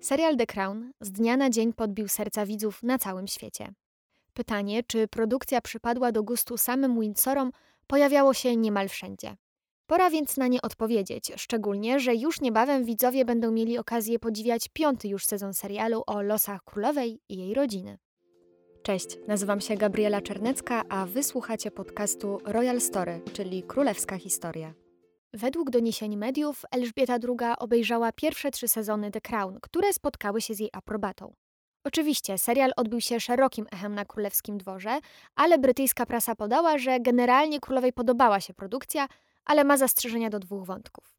Serial The Crown z dnia na dzień podbił serca widzów na całym świecie. Pytanie, czy produkcja przypadła do gustu samym Windsorom, pojawiało się niemal wszędzie. Pora więc na nie odpowiedzieć, szczególnie, że już niebawem widzowie będą mieli okazję podziwiać piąty już sezon serialu o losach królowej i jej rodziny. Cześć, nazywam się Gabriela Czernecka, a wysłuchacie podcastu Royal Story, czyli Królewska Historia. Według doniesień mediów Elżbieta II obejrzała pierwsze trzy sezony The Crown, które spotkały się z jej aprobatą. Oczywiście serial odbił się szerokim echem na królewskim dworze, ale brytyjska prasa podała, że generalnie królowej podobała się produkcja, ale ma zastrzeżenia do dwóch wątków.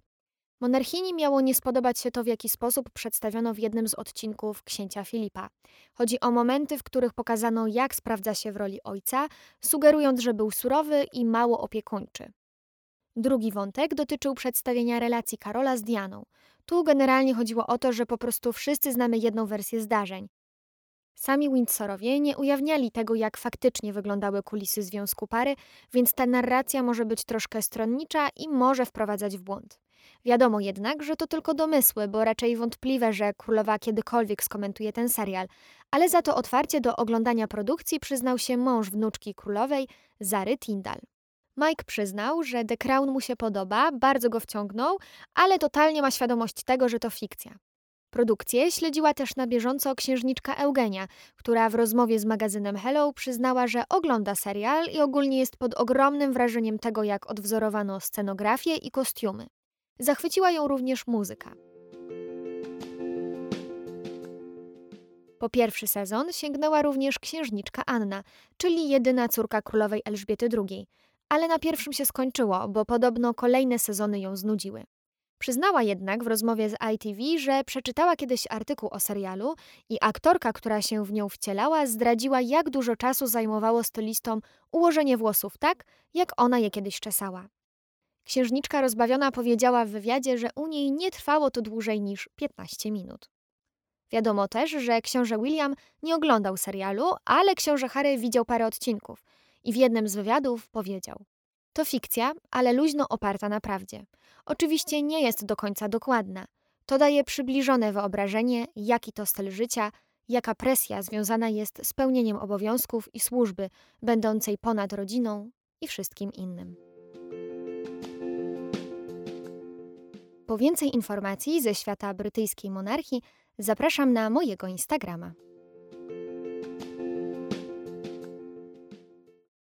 Monarchini miało nie spodobać się to, w jaki sposób przedstawiono w jednym z odcinków księcia Filipa. Chodzi o momenty, w których pokazano, jak sprawdza się w roli ojca, sugerując, że był surowy i mało opiekuńczy. Drugi wątek dotyczył przedstawienia relacji Karola z Dianą. Tu generalnie chodziło o to, że po prostu wszyscy znamy jedną wersję zdarzeń. Sami Windsorowie nie ujawniali tego, jak faktycznie wyglądały kulisy związku pary, więc ta narracja może być troszkę stronnicza i może wprowadzać w błąd. Wiadomo jednak, że to tylko domysły, bo raczej wątpliwe, że królowa kiedykolwiek skomentuje ten serial, ale za to otwarcie do oglądania produkcji przyznał się mąż wnuczki królowej, Zary Tyndall. Mike przyznał, że The Crown mu się podoba, bardzo go wciągnął, ale totalnie ma świadomość tego, że to fikcja. Produkcję śledziła też na bieżąco księżniczka Eugenia, która w rozmowie z magazynem Hello przyznała, że ogląda serial i ogólnie jest pod ogromnym wrażeniem tego, jak odwzorowano scenografię i kostiumy. Zachwyciła ją również muzyka. Po pierwszy sezon sięgnęła również księżniczka Anna, czyli jedyna córka królowej Elżbiety II, ale na pierwszym się skończyło, bo podobno kolejne sezony ją znudziły. Przyznała jednak w rozmowie z ITV, że przeczytała kiedyś artykuł o serialu i aktorka, która się w nią wcielała, zdradziła, jak dużo czasu zajmowało stylistom ułożenie włosów tak, jak ona je kiedyś czesała. Księżniczka rozbawiona powiedziała w wywiadzie, że u niej nie trwało to dłużej niż 15 minut. Wiadomo też, że książę William nie oglądał serialu, ale książę Harry widział parę odcinków i w jednym z wywiadów powiedział: To fikcja, ale luźno oparta na prawdzie. Oczywiście nie jest do końca dokładna. To daje przybliżone wyobrażenie, jaki to styl życia, jaka presja związana jest z pełnieniem obowiązków i służby, będącej ponad rodziną i wszystkim innym. Po więcej informacji ze świata brytyjskiej monarchii zapraszam na mojego Instagrama.